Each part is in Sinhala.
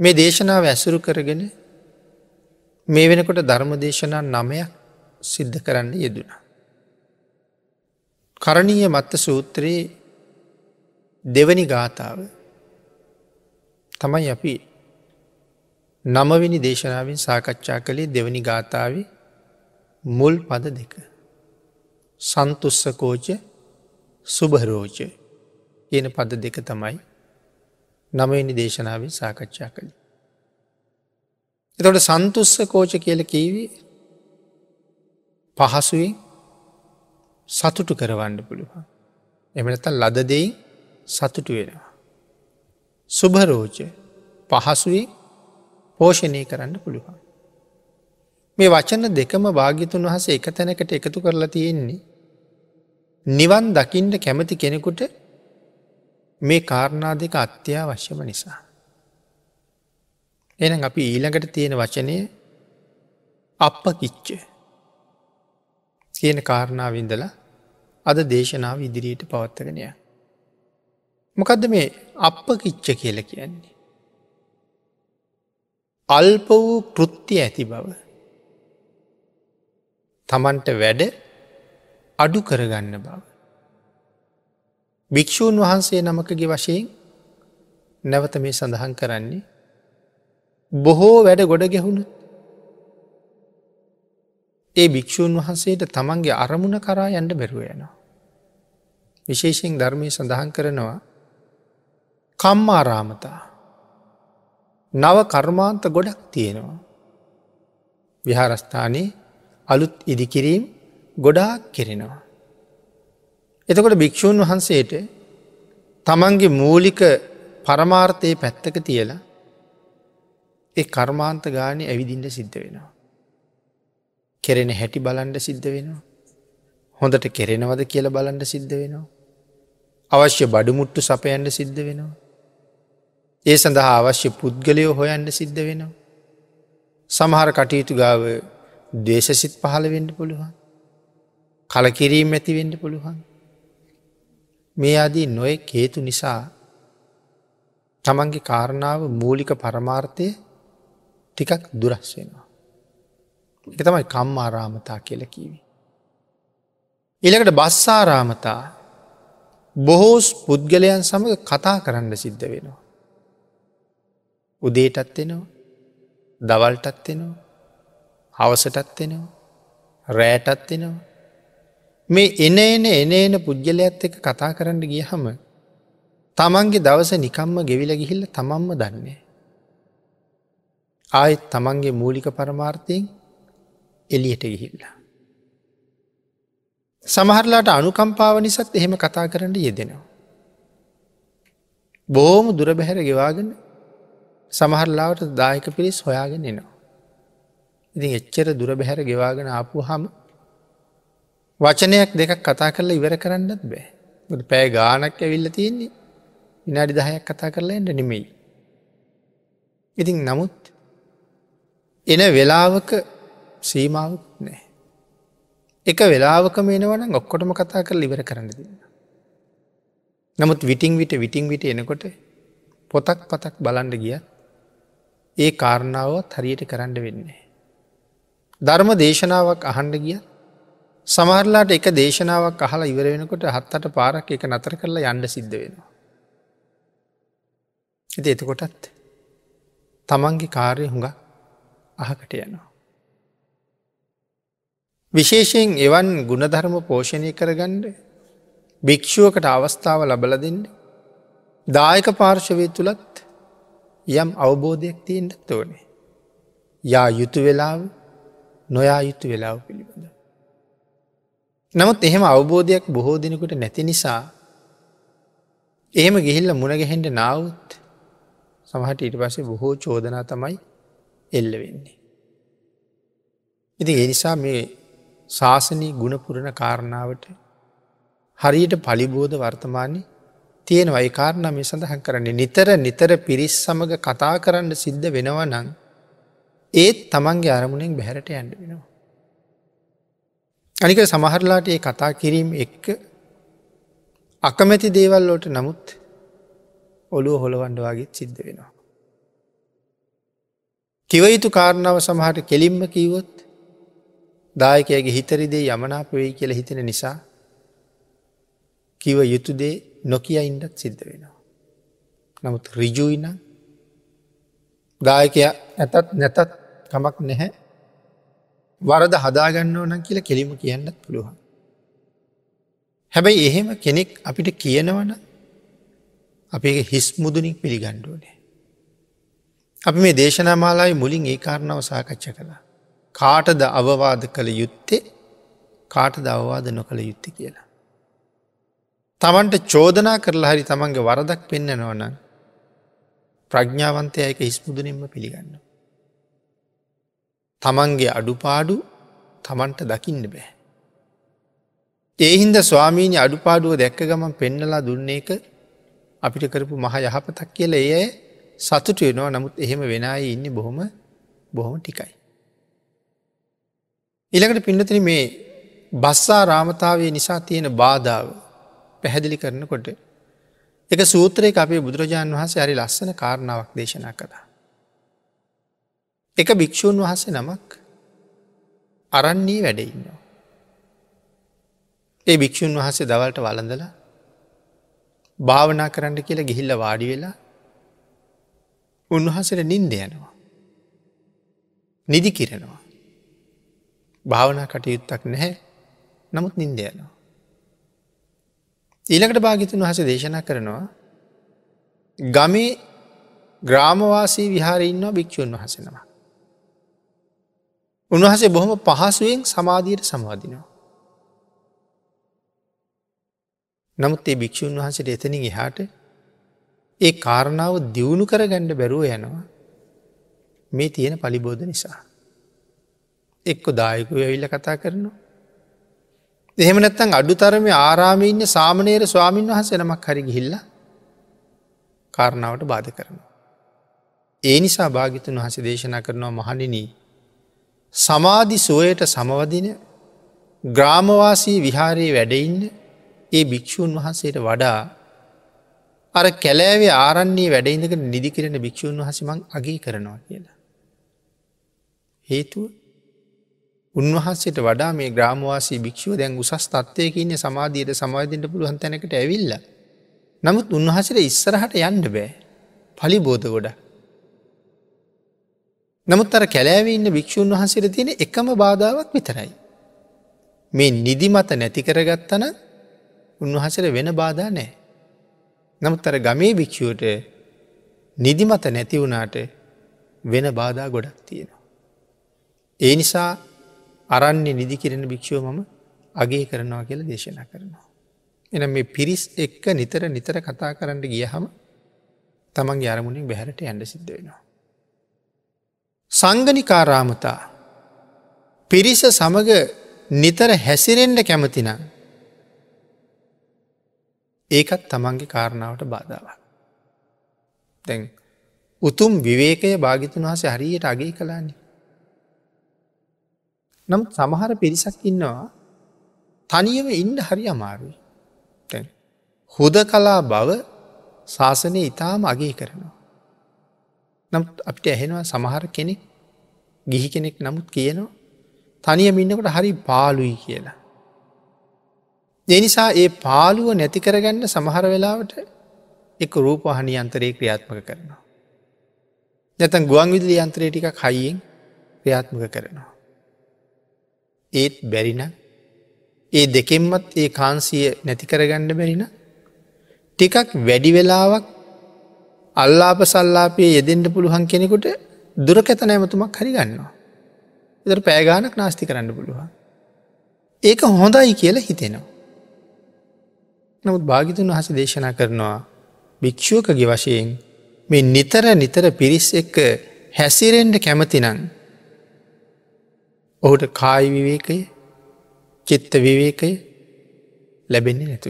මේ දේශනාව ඇසුරු කරගෙන මේ වෙනකොට ධර්ම දේශනා නමයක් සිද්ධ කරන්න යෙදුණ. කරණීය මත්ත සූත්‍රයේ දෙවනි ගාථාව තමයි අපි නමවිනි දේශනාවෙන් සාකච්ඡා කළේ දෙවනි ගාථාව මුල් පද දෙක. සන්තුස්සකෝච සුභරෝච කියන පද දෙක තමයි නමවෙනි දේශනාවෙන් සාකච්ඡා කළේ. එතොට සන්තුස්ස කෝච කියල කීවී පහසුවෙන් සතුටු කරවන්න පුළුවන්. එමනත ලදදෙයින් සතුටු වෙනවා. සුභරෝච පහසුවේ පෝෂණය කරන්න පුළුවන්. මේ වචන දෙකම භාගිතුන් වහස එක තැනකට එකතු කරලා තියෙන්නේ. නිවන් දකිින්ට කැමති කෙනෙකුට මේ කාරණා දෙක අත්‍යවශ්‍යම නිසා. එන අපි ඊළඟට තියෙන වචනය අප කිච්ච කියන කාරණාවින්දල අද දේශනාව ඉදිරියට පවත්තගෙනය. මොකදද මේ අප කිච්ච කියල කියන්නේ. අල්ප වූ කෘත්තිය ඇති බව. තමන්ට වැඩ අඩු කරගන්න බව. භික්‍ෂූන් වහන්සේ නමකගේ වශයෙන් නැවත මේ සඳහන් කරන්නේ බොහෝ වැඩ ගොඩ ගැහුණු ඒ භික්‍ෂූන් වහන්සේට තමන්ගේ අරමුණ කරා යන්ඩ බැරුව යනවා. විශේෂයෙන් ධර්මය සඳහන් කරනවා කම්මාරාමතා නව කර්මාන්ත ගොඩක් තියෙනවා. විහාරස්ථානයේ අලුත් ඉදිකිරීම් ගොඩාක් කෙරෙනවා. එතකොට භික්‍ෂූන් වහන්සේට තමන්ගේ මූලික පරමාර්ථය පැත්තක තියලා ඒ කර්මාන්ත ගානය ඇවිදින්ට සිද්ධ වෙනවා. කෙරෙන හැටි බලන්ඩ සිද්ධ වෙනවා. හොඳට කෙරෙනවද කියල බලන්ඩ සිද්ධ වෙනවා. අවශ්‍ය බඩුමුට්ටු සපයන්ඩ සිද්ධ වෙනවා. ඒ සඳහා අවශ්‍ය පුද්ගලයෝ හොයන්ඩ සිද්ධ වෙනවා. සමහර කටයුතු ගාව දේශසිත් පහළ වෙන්ඩ පුළුවන්. කලකිරීම් ඇතිවෙන්ඩ පුළුවන්. මේ අදී නොය කේතු නිසා තමන්ගේ කාරණාව මූලික පරමාර්ථය ටිකක් දුරස් වෙනවා. එක තමයි කම්මාරාමතා කියල කීවි. ඉළකට බස්සාරාමතා බොහෝස් පුද්ගලයන් සමඟ කතා කරන්න සිද්ධ වෙනවා. උදේටත් වෙනවා දවල්ටත් වෙනවා හවසටත් වෙනවා රෑටත් වෙනවා මේ එන එන එන එන පුද්ගලයක්ත් එක කතා කරන්න ගිය හම තමන්ගේ දවස නිකම්ම ගෙවිල ගිහිල්ල තමන්ම දන්නේ. ආයෙත් තමන්ගේ මූලික පරමාර්ථයෙන් එලියට ගිහිල්ලා. සමහරලාට අනුකම්පාව නිසත් එහෙම කතා කරන්න යෙදෙනවා. බෝම දුර බැහැර ගෙවාගෙන සමහරලාවට දායක පිරිස් හොයාගෙන එනවා. ඉතින් එච්චර දුර බැහැර ගෙවාගෙන ආපු හම වචනයක් දෙකක් කතා කරලා ඉවර කරන්නත් බෑ පෑ ගානක් ඇවිල්ල තියෙන්නේ විනාඩි දහයක් කතා කරලා එට නෙමෙයි. ඉතින් නමුත් එන වෙලාවක සීමාවක් නෑ. එක වෙලාවකම එනවන ඔක්කොටම කතා කර ඉවර කරන්න දෙන්න. නමුත් විටිං විට විටිං විට එනකොට පොතක් පතක් බලන්ඩ ගිය ඒ කාරණාවත් හරියට කරන්න වෙන්නේ. ධර්ම දේශනාවක් අහන්ඩ ගිය සමහරලාට එක දේශනාවක් අහලා ඉවර වෙනකොට හත්තට පාරක් එක නතර කරලා යන්න සිද්ධ වෙනවා. එති එතකොටත් තමන්ගේ කාර්ය හුඟ අහකට යනවා. විශේෂයෙන් එවන් ගුණධර්ම පෝෂණය කරගණ්ඩ භික්‍ෂුවකට අවස්ථාව ලබල දෙන්න දායක පාර්ශවය තුළත් යම් අවබෝධයක් තියෙන්ට ඕනේ. යා යුතු වෙලාව නොයා යුතු වෙලාව පිළිබඳ. නමුත් එහෙම අවබෝධයක් බොහෝ දෙනෙකුට නැති නිසා එහෙම ගිහිල්ල මුණගැහෙන්ට නාවත් සමහට ඊට පසේ බොහෝ චෝදනා තමයි එල්ල වෙන්නේ. ඉති එනිසා මේ ශාසනී ගුණපුරණ කාරණාවට හරියට පලිබෝධ වර්තමානය තියෙන වයිකාරණ මේ සඳහන් කරන්නේ නිතර නිතර පිරිස් සමඟ කතා කරන්න සිද්ධ වෙනව නං ඒත් තමන්ගේ අරමුණෙන් බැහැරට ඇන්ඩ වෙනවා. අනික සමහරලාට ඒ කතා කිරීම එක්ක අකමැති දේවල්ලෝට නමුත් ඔළුව හොළවන්ඩ වගේ සිද්ධ වෙනවා. කිවයුතු කාරණාව සමහට කෙලින්ම කීවොත් දායකයගේ හිතරිදේ යමනාප වෙයි කියල හිතෙන නිසා කිව යුතුදේ නොකිය ඉන්ඩත් සිද්ධ වෙනවා. නමුත් රිජුයින දායකය ඇතත් නැතත් කමක් නැහැ වරද හදාගන්න ඕන කියල කෙලිම කියන්නත් පුළුවන්. හැබැයි එහෙම කෙනෙක් අපිට කියනවන අපේ හිස් මුදුනික් පිළිගණ්ඩුවනේ. අපි මේ දේශනාමාලායි මුලින් ඒ කාරණාව සාකච්ඡ කළා. කාටද අවවාද කළ යුත්තේ කාටද අවවාද නොකළ යුත්ත කියලා. තමන්ට චෝදනා කරලා හරි තමන්ගේ වරදක් පෙන්න්නනවන ප්‍රඥාවන්තය එක හිස්මුදුනින්ම පිළිගන්න. තමන්ගේ අඩුපාඩු තමන්ට දකින්න බෑ. ඒහින්ද ස්වාමීණි අඩුපාඩුව දැක්ක ගමන් පෙන්නලා දුන්නේ එක අපිට කරපු මහ යහපතක් කියල ඒ සතුට වෙනවා නමුත් එහෙම වෙනයි ඉන්න බොහොම බොහොම ටිකයි. ඉළඟට පින්නතන මේ බස්සා රාමතාවේ නිසා තියෙන බාධාව පැහැදිලි කරනකොට එක සූත්‍රයක අපේ බුදුරජාණන් වහන්සේ හරි ලස්සන කාරණාවක් දේශනා කළා. එක භික්‍ෂූන් වහන්සේ නමක් අරන්නේ වැඩඉන්නවා. ඒ භික්‍ෂූන් වහන්සේ දවල්ට වලඳල භාවනා කරන්න කියලා ගිහිල්ල වාඩි වෙලා උන්වහසට නින්ද යනවා. නිදි කිරෙනවා. භාවනා කටයුත්තක් නැහැ නමුත් නින්ද යනවා. ඊළඟට භාගිතුන් වහස දේශනා කරනවා ගමේ ග්‍රාමවාසී විහාරඉන්නවා භික්‍ෂූන් වහසෙනවා. උන්වහසේ බොහොම පහසුවෙන් සමාධීයට සමාධිනවා. නමුත් ඒ භික්‍ෂූන් වහන්සට එතනින් එහාට ඒ කාරණාව දියුණු කර ගණ්ඩ බැරුව යනවා මේ තියෙන පලිබෝධ නිසා. එක්කො දායකු ඇවිල්ල කතා කරනවා. එහෙම නැත්තන් අඩු තරම ආරාමඉන්න සාමනේර ස්වාමීන් වහස නමක් හරි ගිහිල්ල කාරණාවට බාධ කරනවා. ඒ නිසා භාගිතුන් වහස දේශනා කරනවා මහනිනී සමාධි සුවයට සමවදින ග්‍රාමවාසී විහාරයේ වැඩඉන්න ඒ භික්‍ෂූන් වහන්සේට වඩා අර කැලෑවේ ආරන්නේ වැඩයිඳක නිදිකිරෙන භික්‍ෂූන් වහසමං අගේ කරනවා කියලා. හේතුව උන්වහන්සේට වඩා මේ ග්‍රාමවාසී භික්ෂුව දැන් උසස් තත්වයක ඉන්න සමාධීයට සමාධීන්ට පුළුවන් තැනකට ඇවිල්ල. නමුත් උන්වහසට ඉස්සරහට යන්ඩ බෑ පලි බෝධ ගොඩ. නමුත් අර කැලෑවේ ඉන්න භික්‍ෂූන් වහන්සේට තියෙන එකම බාධාවක් විතරයි. මේ නිදිමත නැති කරගත්තන උන්වහසට වෙන බාධා නෑ. නමුත් අර ගමේ භික්‍ෂුවට නිදිමත නැති වුණාට වෙන බාධා ගොඩක් තියෙනවා. ඒ නිසා අරන්නේ නිදි කිරෙන භික්ෂුව මම අගේ කරනවා කියලා දේශනා කරනවා. එන මේ පිරිස් එක්ක නිතර නිතර කතා කරන්න ගියහම තමන් අරමුණින් බැහරට ඇඩ සිද්ධ වෙනවා. සංගනිකාරාමතා පිරිස සමග නිතර හැසිරෙන්ඩ කැමතිනම් ඒකත් තමන්ගේ කාරණාවට බාධාවක්. දැන් උතුම් විවේකය භාගිතුන් වහස හරියට අගේ කලාන්නේ. නම් සමහර පිරිසක් ඉන්නවා තනියම ඉන්ඩ හරි අමාරුයි. තැන් හුද කලා බව ශාසනය ඉතාම අගේ කරනවා. නම් අපිට ඇහෙනවා සමහර කෙනෙක් ගිහි කෙනෙක් නමුත් කියනවා තනියම ඉන්නකට හරි පාලුයි කියලා. එනිසා ඒ පාලුව නැති කරගන්න සමහර වෙලාවට එක රූපහනි අන්තරයේ ක්‍රියාත්මක කරනවා. නැතන් ගුවන් විදිලි අන්ත්‍රේ ටික කයියෙන් ක්‍රියාත්මක කරනවා. ඒත් බැරින ඒ දෙකෙන්මත් ඒ කාන්සිය නැති කරගන්න බැරින ටිකක් වැඩි වෙලාවක් අල්ලාප සල්ලාපය යෙදෙන්ට පුළුවන් කෙනෙකුට දුරකැත නෑමතුමක් හරි ගන්නවා. එදර පෑගානක් නාස්ති කරන්න පුළුවන්. ඒක හොඳයි කියලා හිතෙනවා. නමුත් භාගිතුන් වහස දේශනා කරනවා භික්‍ෂුවකගේ වශයෙන් මේ නිතර නිතර පිරිස් එක්ක හැසිරෙන්ඩ කැමතිනං ඔහුට කායි විවේකය චිත්ත විවේකය ලැබෙන්නේ නැතු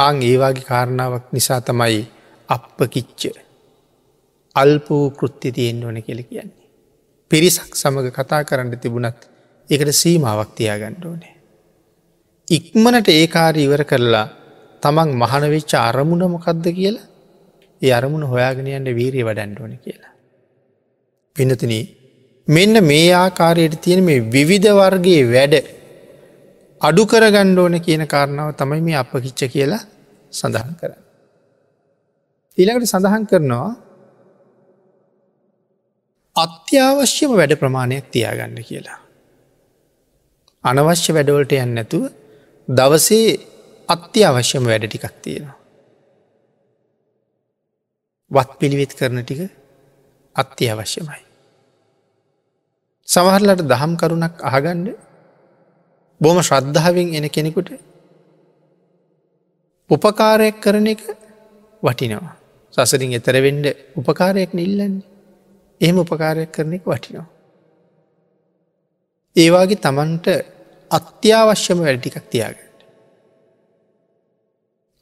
වෙනවා. අං ඒවාගේ කාරණාවක් නිසා තමයි අපප කිච්ච අල්පූ කෘත්ති තියෙන් ඕන කෙළ කියන්නේ. පිරිසක් සමඟ කතා කරන්න තිබුණත් එකට සීමාවක් තියාගණ්ඩ ඕනේ. ඉක්මනට ඒකාර ඉවර කරලා තමන් මහනවෙච්ච අරමුණ මොකක්ද කියලා ඒ අරමුණ හොයාගෙනයන්ට වීරිය වඩන්ඩෝන කියලා. පිනතින මෙන්න මේ ආකාරයට තියෙන මේ විවිධ වර්ගයේ වැඩ අඩු කරගණ්ඩ ඕන කියන කාරණාව තමයි මේ අප කිච්ච කියලා සඳහන් කර. ඊළඟට සඳහන් කරනවා අත්‍යවශ්‍යම වැඩ ප්‍රමාණයක් තියාගන්න කියලා. අනවශ්‍ය වැඩවලට යන්න නැතුව දවසේ අත්‍යවශ්‍යම වැඩ ටිකක් තියෙනවා. වත් පිළිවෙත් කරන ටික අත්‍යවශ්‍යමයි. සමහරලට දහම් කරුණක් අහගණ්ඩ බොම ශ්‍රද්ධාවෙන් එන කෙනෙකුට උපකාරයක් කරන එක වටිනවා. සසරින් එතරවෙන්ඩ උපකාරයක් නිල්ලන්නේ එහෙම උපකාරයක් කරන එක වටිනවා. ඒවාගේ තමන්ට අත්‍යවශ්‍යම වැඩටිකක් තියාගට.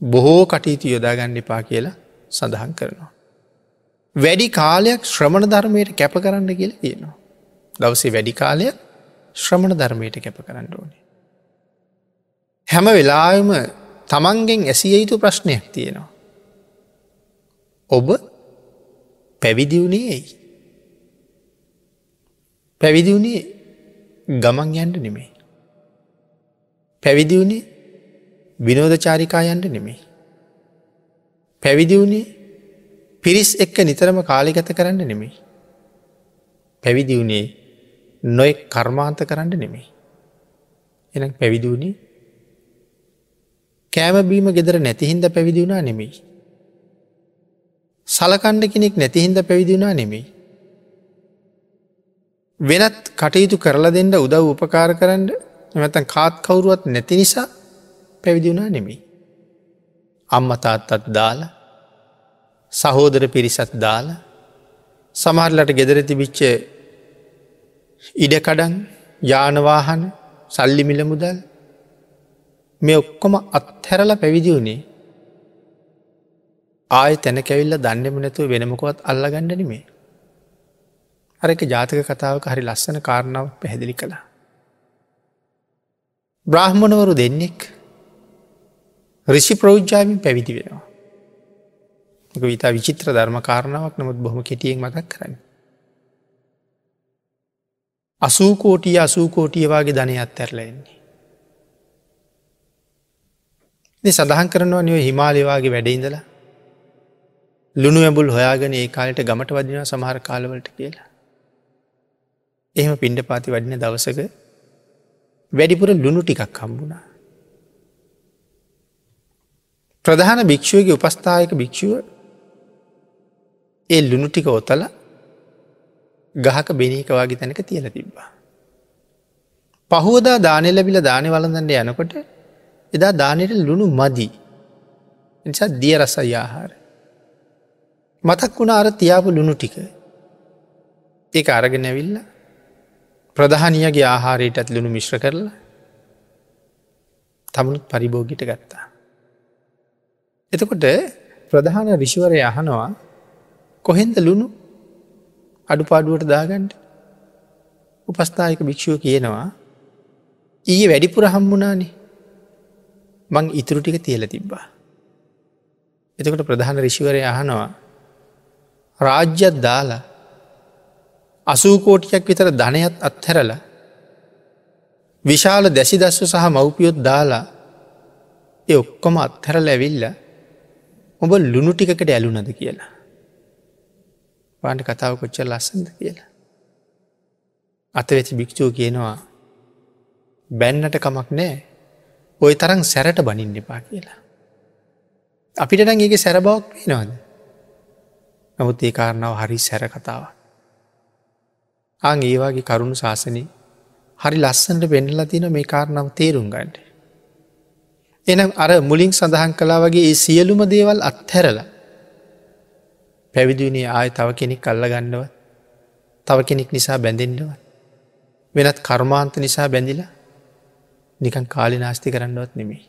බොහෝ කටයුතු යොදාගන්න එපා කියලා සඳහන් කරනවා. වැඩි කාලයක් ශ්‍රමණ ධර්මයට කැප කරන්න කියල තියෙනවා. දවසේ වැඩි කාලයක් ශ්‍රමණ ධර්මයට කැප කරන්න ඕනේ. හැම වෙලාම තමන්ගෙන් ඇසිය යුතු ප්‍රශ්නයක් තියෙනවා. ඔබ පැවිදිවුණේ ඇයි. පැවිදිවුණේ ගමන් යන්ට නෙමේ. පැවිදිවුණේ විනෝධචාරිකායන්ට නෙමේ. පැවිදිවුණේ පිරිස් එක්ක නිතරම කාලිගත කරන්න නෙමේ. පැවිදිවුණේ නොෙක් කර්මාන්ත කරන්න නෙමේ. එන පැවිදිවුණේ කෑමබීම ගෙදර නැතිහින්ද පැවිදිවුණා නෙමෙයි. සලකණ්ඩ කෙනෙක් නැතිහින්ද පැවිදිවුණා නෙමෙයි. වෙනත් කටයුතු කරලා දෙන්න උදව් උපකාර කරන්න එමතන් කාත් කවුරුවත් නැති නිසා පැවිදිවුණා නෙමෙයි. අම්ම තාත්තත් දාලා සහෝදර පිරිසත් දාලා සමහරලට ගෙදර තිබිච්ච ඉඩකඩන් යානවාහන සල්ලි මිල මුදල් මේ ඔක්කොම අත්හැරල පැවිදි වුණේ ආය තැන කැවිල්ල දන්නෙම නැතුව වෙනමකොත් අල්ල ගණඩනීමේ අර එක ජාතක කතාවක හරි ලස්සන කාරණාව පැහැදිලි කළා. බ්‍රහ්මණවරු දෙන්නෙක් රිෂි ප්‍රෞද්ජාමින් පැවිදි වෙනවා. විතා විචිත්‍ර ධර්ම කාරණාවක් නමුත් බොහොම කෙටියෙන් මතක් කරන්න. අසූකෝටිය අසූකෝටියවාගේ ධනයත් ඇරලෙන්නේ. සඳහන් කරනවා නිව හිමාලයවාගේ වැඩඉඳලා ලුණු ඇබුල් හොයාගෙන ඒ කාලට ගමට වදින සමහර කාලවලට කියලා. එහෙම පිණ්ඩ පාති වඩින දවසක වැඩිපුර ලුණු ටිකක් හම්බුණා. ප්‍රධාන භික්‍ෂුවගේ උපස්ථායක භික්‍ෂුව ඒ ලුණු ටික ඔතල ගහක බෙනීකවාගේ තැනක තියල තිබ්බා. පහුවදා දානෙ ලැබිල දානය වලඳන්න යනකොට එදා දානයට ලුණු මදී. නිසා දිය රස යාහාර. මතක් වුණ අර තියාපු ලුණු ටික ඒ අරගෙන ඇවිල්ල ප්‍රධානියගේ ආහාරයටත් ලුණු මිශ්‍ර කරලා තමුණුත් පරිභෝගිට ගත්තා. එතකොට ප්‍රධාන රිෂිවරය අහනවා කොහෙන්ද ලුණු අඩුපාඩුවට දාගන්ට උපස්ථායක භික්‍ෂුව කියනවා ඊයේ වැඩිපුර හම්බුනානේ මං ඉතුරු ටික තියල තිබ්බා. එතකොට ප්‍රධාන රිෂිවරය අහනවා රාජ්‍යත් දාලා අසූකෝටියක් විතර ධනයත් අත්හැරල විශාල දැසි දස්ව සහ මව්පියොත් දාලා එ ඔක්කොම අත්හැරල ඇවිල්ල ඔබ ලුණු ටිකට ඇලුනද කියලා. පාට කතාව කොච්චර ලස්සඳ කියලා. අත වෙච භික්‍ෂූ කියනවා බැන්නට කමක් නෑ ඔය තරම් සැරට බනින්න එපා කියලා. අපිට ඒගේ සැරබවක් පේනවාද. නමුත් ඒ කාරණාව හරි සැර කතාව. ආං ඒවාගේ කරුණු ශාසනය හරි ලස්සන්ට පෙන්ඩලා තින මේ කාරණාව තේරුම් ගන්නට. එනම් අර මුලින් සඳහන් කලා වගේ ඒ සියලුම දේවල් අත්හැරල පැවිදිනේ ආය තව කෙනෙක් කල්ල ගන්නව තව කෙනෙක් නිසා බැඳෙන්ඩව වෙනත් කර්මාන්ත නිසා බැඳිලා නිකන් කාලි නාස්ති කරන්නවත් නෙමෙයි.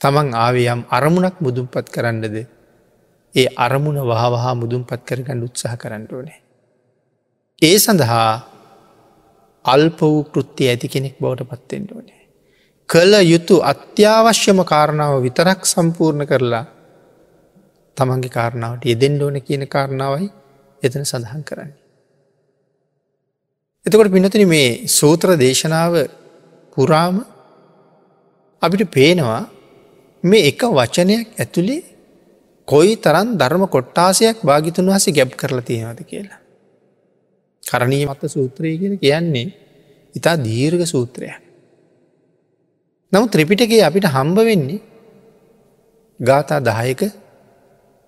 තමන් ආවයම් අරමුණක් මුදුම්පත් කරන්නද ඒ අරමුණ වහවහා මුදුම්පත් කරගන්න උත්සාහ කරන්න ඕනේ. ඒ සඳහා අල්ප වූ කෘත්තිය ඇති කෙනෙක් බවට පත්තෙන්ට ඕනේ. කළ යුතු අත්‍යවශ්‍යම කාරණාව විතරක් සම්පූර්ණ කරලා තමන්ගේ කාරණාවට යෙදෙන්ඩ ඕන කියන කාරණාවයි එතන සඳහන් කරන්නේ. එතකොට පිනතින මේ සූත්‍ර දේශනාව පුරාම අපිට පේනවා මේ එක වචනයක් ඇතුළේ කොයි තරන් ධර්ම කොට්ටාසයක් භාගිතුන් වහස ගැබ් කරලා තියෙනවද කියලා. කරණී මත සූත්‍රය කියල කියන්නේ ඉතා දීර්ග සූත්‍රයක්. නමු ත්‍රිපිටගේ අපිට හම්බ වෙන්නේ ගාථා දහයක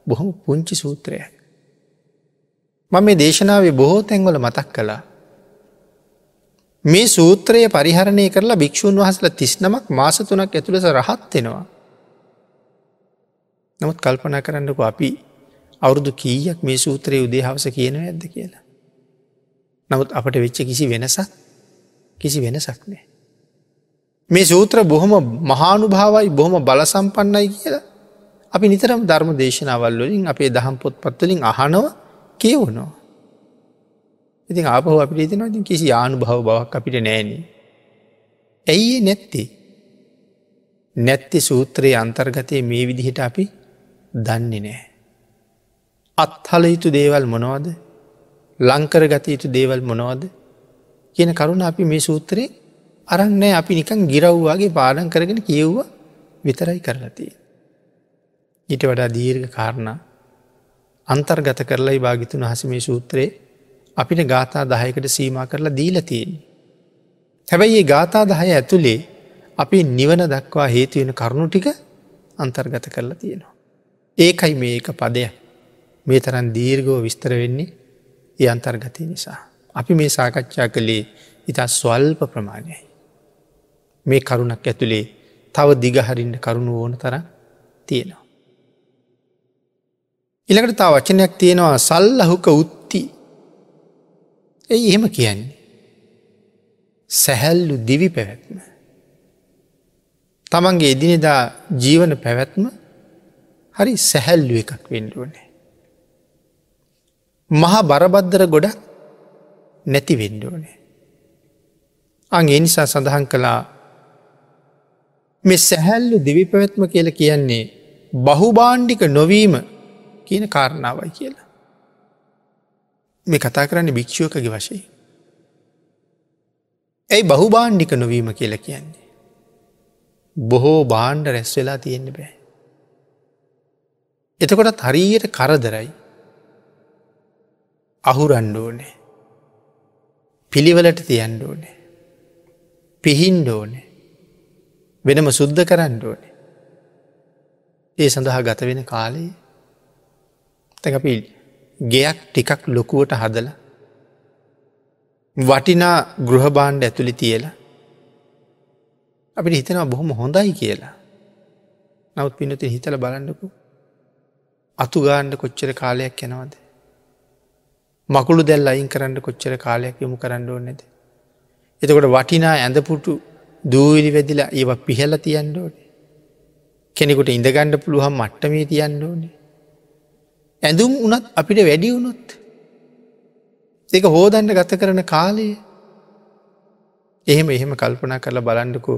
බොහොම පුංචි සූත්‍රයක්. මම මේ දේශනාවේ බොහෝ තැන්වල මතක් කළා. මේ සූත්‍රය පරිහරණය කරලා භික්‍ෂූන් වහසල තිස්නමක් මාස තුනක් ඇතුළෙස රහත්වෙනවා. නමුත් කල්පනා කරන්නකු අපි අවුරුදු කීයක් මේ සූත්‍රයේ උදේ හවස කියන ඇද්ද කියලා. නමුත් අපට වෙච්ච කිසි වෙනසක් කිසි වෙනසක් නෑ. මේ සූත්‍ර බොහොම මහානු භාවයි බොහොම බලසම්පන්නයි කියලා අපි නිතරම් ධර්ම දේශනාවල් වලින් අපේ දහම් පොත් පත්වලින් අහනව කියවනවා. ඉතින් ආපහු අපිට ඉතිනවා ඉතින් කිසි ආනු භව බවක් අපිට නෑනේ. ඇයි නැත්ති. නැත්ති සූත්‍රයේ අන්තර්ගතය මේ විදිහට අපි දන්නේ නෑ. අත්හල යුතු දේවල් මොනවද ලංකර ගත යුතු දේවල් මොනවද කියන කරුණ අපි මේ සූත්‍රයේ අරන්නෑ අපි නිකන් ගිරව්වාගේ පාඩන් කරගෙන කියව්ව විතරයි කරලතිය. ඊට වඩා දීර්ඝ කාරණා අන්තර්ගත කරලයි භාගිතුන් හස මේ සූත්‍රයේ අපිට ගාථා දහයකට සීම කරලා දීලතියෙන්. හැබැයි ඒ ගාථා දහය ඇතුළේ අපි නිවන දක්වා හේතුවෙන කරුණු ටික අන්තර්ගත කරලා තියෙනවා. ඒකයි මේ එක පදය මේ තරන් දීර්ගෝ විස්තර වෙන්නේ ඒ අන්තර්ගතය නිසා. අපි මේ සාකච්ඡා කළේ ඉතා ස්වල්ප ප්‍රමාණයයි. මේ කරුණක් ඇතුළේ තව දිගහරින්ට කරුණු ඕන තර තියෙනවා. ඉළඟට තා වචනයක් තියෙනවා සල්ලහුක උත්ති ඇයි එහෙම කියන්නේ. සැහැල්ලු දිවි පැවැත්ම. තමන්ගේ එදිනෙදා ජීවන පැවැත්ම හරි සැහැල්ලු එකක් වෙන්ඩුවනේ. මහා බරබද්දර ගොඩක් නැති වෙන්ඩෝනේ. අං එනිසා සඳහන් කළා මෙ සැහැල්ලු දිවි පැවැත්ම කියල කියන්නේ බහුබාණ්ඩික නොවීම කියන කාරණාවයි කියලා. මේ කතා කරන්න භික්ෂුවකගේ වශය. ඇයි බහුබාණ්ඩික නොවීම කියල කියන්නේ. බොහෝ බාණ්ඩ රැස් වෙලා තියෙන්න බෑ. එතකොටත් හරියට කරදරයි අහුරන්ඩෝනේ පිළිවලට තියන්ඩෝනේ පිහින්ඩෝනේ වෙනම සුද්ධ කරන්න ඕනේ. ඒ සඳහා ගත වෙන කාලයේ තැකපි ගෙයක් ටිකක් ලොකුවට හදල වටිනා ගෘහබාණ්ඩ ඇතුළි තියලා අපිට හිතනවා බොහොම හොඳයි කියලා. නවත් පිනති හිතල බලන්නකු අතු ගාණ්ඩ කොච්චර කාලයක් යනවද? මකුළු දැල් අයින් කරන්න කොච්චර කාලයක් යොමු කරන්න ඕනෙද එතකොට වටිනා ඇඳපුටු දූවිලි වැදිලා ඒව පිහල තියන්න ඕනේ. කෙනෙකුට ඉඳගණ්ඩ පුළුවන් මට්ටමේ තියන්න ඕනේ. ඇඳුම් වනත් අපිට වැඩි වුණොත්. එක හෝදන්ට ගත කරන කාලයේ එහෙම එහෙම කල්පනා කරලා බලන්ඩකු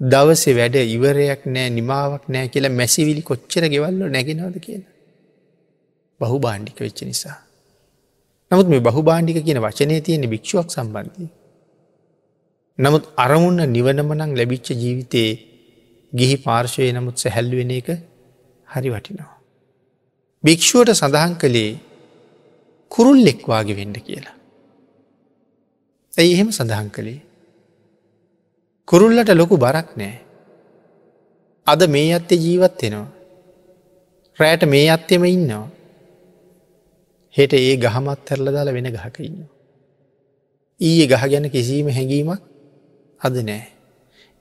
දවසේ වැඩ ඉවරයක් නෑ නිමාවක් නෑ කියලා මැසිවිලි කොච්චර ගෙවල්ල නැගෙනවද කියන. බහු බාණ්ඩික වෙච්ච නිසා. නමුත් මේ බහු බාණ්ඩික කියන වචනය තියෙන භික්ෂුවක් සම්බන්ධය. නමුත් අරමුන්න නිවනමනං ලැබිච්ච ජීවිතයේ ගිහි පාර්ශවය නමුත් සැහැල්ුවෙන එක හරි වටිනවා. භික්‍ෂුවට සඳහන් කළේ කුරුල්ලෙක්වාගේ වෙන්න කියලා. ඇයි එහෙම සඳහන් කළේ. කුරුල්ලට ලොකු බරක් නෑ. අද මේ අත්තේ ජීවත් වෙනවා. රෑට මේ අත්තෙම ඉන්නවා. හෙට ඒ ගහමත් හැරල දාලා වෙන ගහක ඉන්න. ඊයේ ගහ ගැන කිසිීම හැඟීමක් අද නෑ.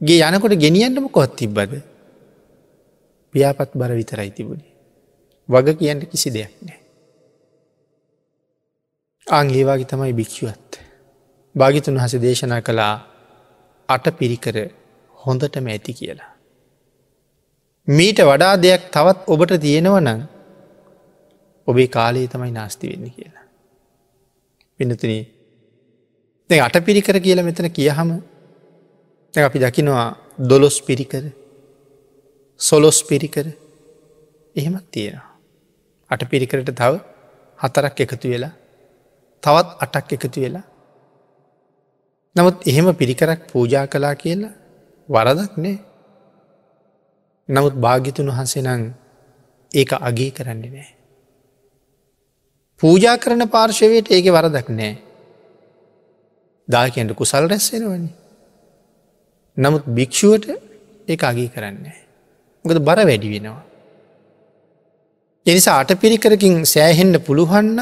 ගේ යනකොට ගෙනියන්නම කොත් තිබ්බද. පියාපත් බර විතරයි තිබුණේ. වග කියන්න කිසි දෙයක් නෑ. අංගේවාගේ තමයි භික්ෂුවත්. භාගිතුන් හස දේශනා කළා අට පිරිකර හොඳටම ඇති කියලා. මීට වඩා දෙයක් තවත් ඔබට තියෙනවනං ඔබේ කාලයේ තමයි නාස්ති වෙන්න කියලා. පිනතුන දැ අට පිරිකර කියලා මෙතන කියහම අපි දකිනවා දොලොස් පිරිකර සොලොස් පිරිකර එහෙමත් තියෙනවා. අට පිරිකරට තව හතරක් එකතු වෙලා තවත් අටක් එකතු වෙලා නමුත් එහෙම පිරිකරක් පූජා කලා කියලා වරදක් නෑ නමුත් භාගිතුන් වහන්සේ නං ඒක අගේ කරන්නේ නෑ. පූජා කරන පාර්ශවයට ඒක වරදක් නෑ. දාකන්ට කුසල් රැස්සෙනවනි. නමුත් භික්‍ෂුවට ඒ අගේ කරන්නේ. මොකද බර වැඩි වෙනවා. එනිසා අට පිරිකරකින් සෑහෙන්ඩ පුළුවන්න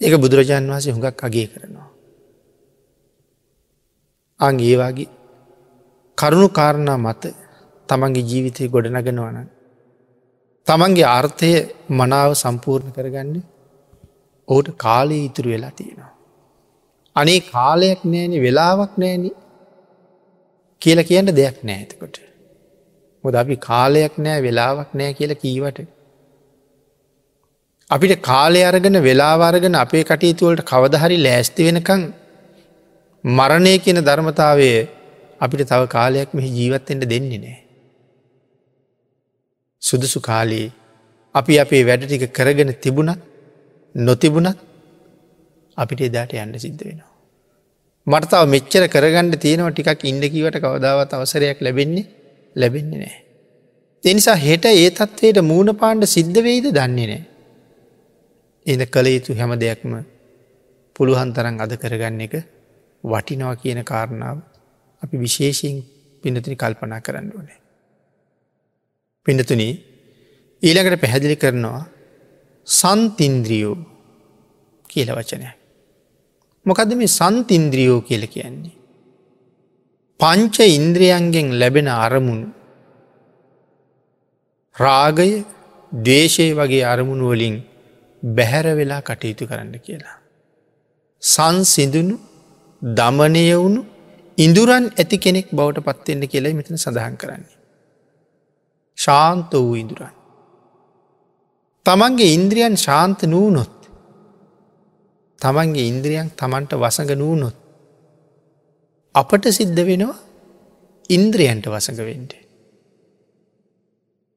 ඒක බුදුරජාණන් වහසේ හුඟක් අගේ කරනවා. අං ඒවාගේ කරුණු කාරණා මත තමන්ගේ ජීවිතය ගොඩනගෙනවන. තමන්ගේ අර්ථය මනාව සම්පූර්ණ කරගන්න ඔහුට කාලය ඉතුරු වෙලා තියෙනවා. අනේ කාලයක් නෑන වෙලාවක් නෑන කියල කියන්න දෙයක් නෑතකොට. මොද අපි කාලයක් නෑ වෙලාවක් නෑ කියල කීවට. අපිට කාලය අරගෙන වෙලාවාරගෙන අපේ කටයුතුවලට කවදහරි ලෑස්ති වෙනකං මරණය කියන ධර්මතාවය අපිට තව කාලයක් මෙහි ජීවත්තෙන්ට දෙන්නේ නෑ. සුදුසු කාලයේ අපි අපේ වැඩ ටික කරගෙන තිබුණත් නොතිබුණත් අපිට එදාට යන්න සිද්ධ වෙනවා. මටතාව මෙච්චර කරගන්න තියෙනවා ටිකක් ඉන්ඩකිවට කවදාවත් අවසරයක් ලැබෙන්නේ ලැබෙන්නේ නෑ. එනිසා හෙට ඒ තත්වයට මූුණ පාණ්ඩ සිද්ධ වෙයිද දන්නේ නෑ. එද කළ යුතු හැම දෙයක්ම පුළුවන් තරන් අද කරගන්න එක වටිනවා කියන කාරණාව අපි විශේෂයෙන් පිනතිනි කල්පනා කරන්න ඕනේ. පිඩතුන ඊළඟට පැහැදිලි කරනවා සන්තින්ද්‍රියෝ කියල වචනය. මොකද මේ සන්තින්ද්‍රියෝ කියල කියන්නේ. පංච ඉන්ද්‍රියන්ගෙන් ලැබෙන අරමුණු රාගය දේශය වගේ අරමුණු වලින් බැහැර වෙලා කටයුතු කරන්න කියලා. සංසිඳුණු දමනය වුණු ඉඳුරන් ඇති කෙනෙක් බවට පත්වෙන්න කියලා මෙතන සඳහන් කරන්නේ. ශාන්ත වූ ඉඳුරන්. තමන්ගේ ඉන්ද්‍රියන් ශාන්ත නූනොත් තමන්ගේ ඉන්ද්‍රියන් තමන්ට වසඟ නූනොත් අපට සිද්ධ වෙනවා ඉන්ද්‍රියන්ට වසඟ වෙන්ට.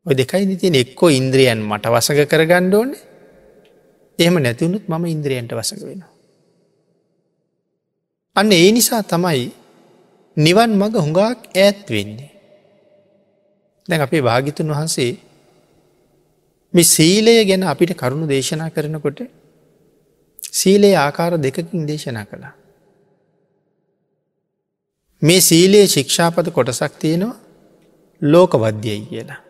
ඔය දෙකයි නිතින් එක්කෝ ඉන්ද්‍රියන් මට වසඟ කර ගණ්ඩෝන එහෙම නැතිවුණුත් මම ඉන්ද්‍රියන්ට වසඟ වෙනවා. අන්න ඒ නිසා තමයි නිවන් මඟ හුඟක් ඈත් වෙන්නේ. දැන් අපේ භාගිතුන් වහන්සේ මේ සීලය ගැන අපිට කරුණු දේශනා කරනකොට සීලයේ ආකාර දෙකකින් දේශනා කළා. මේ සීලයේ ශික්ෂාපත කොටසක් තියෙනවා ලෝකවද්‍යයි කියලා.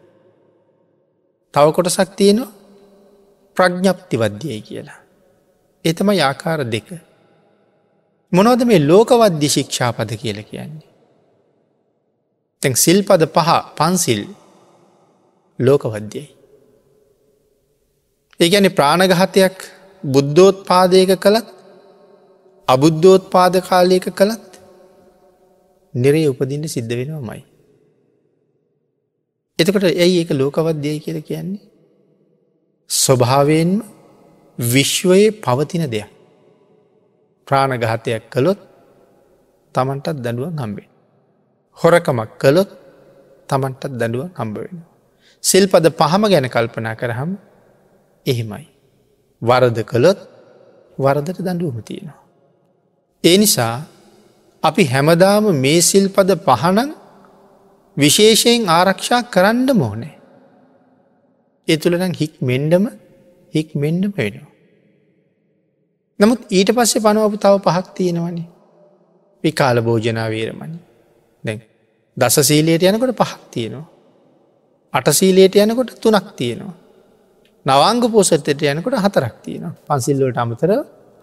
තව කොටසක් තියෙනවා ප්‍රඥ්ඥප්තිවද්‍යයි කියලා. එතම ආකාර දෙක. මොනවද මේ ලෝකවද්‍ය ශික්ෂාපද කියල කියන්නේ. තැන් සිල්පද පහ පන්සිල් ලෝකවද්‍යයි. ඒගැන ප්‍රාණගහතයක් බුද්ධෝත් පාදයක කළත් අබුද්ධෝත් පාද කාලයක කළත් නිරේ උපදින්න සිද්ධ වෙනවාමයි. එතකට ඇයි ඒක ලෝකවද්‍යය කියල කියන්නේ. ස්වභාවයෙන්ම විශ්වයේ පවතින දෙයක්. ප්‍රාණගහතයක් කළොත් තමන්ටත් දඩුවන් හම්බේ. හොරකමක් කළොත් තමන්ටත් දඩුව හම්බ වෙන. සිල්පද පහම ගැන කල්පනා කරහම් එහෙමයි. වරද කළොත් වරදට දඩුවම තියෙනවා. ඒ නිසා අපි හැමදාම මේ සිල්පද පහනන් විශේෂයෙන් ආරක්ෂා කරන්න මෝනේ. ඒ තුළනම් හික් මෙන්ඩම හික් මෙන්ඩම වෙනවා. නමුත් ඊට පස්සේ පනුවපු තව පහක් තියෙනවනේ විකාල භෝජනාවීරමනි දැන් දස සීලයට යනකොට පහක් තියෙනවා. අටසීලයට යනකොට තුනක් තියෙනවා. නවංග පෝසතයට යනකොට හතරක් තියෙනවා පන්සිල්ලට අමතර